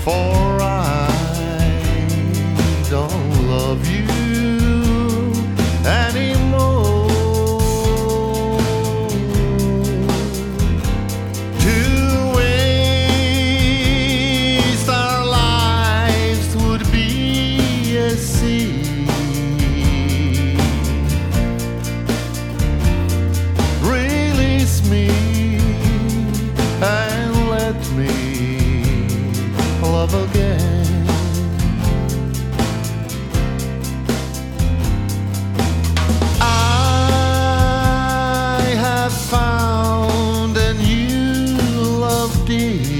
for love again. I have found a new love dear.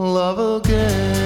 love again.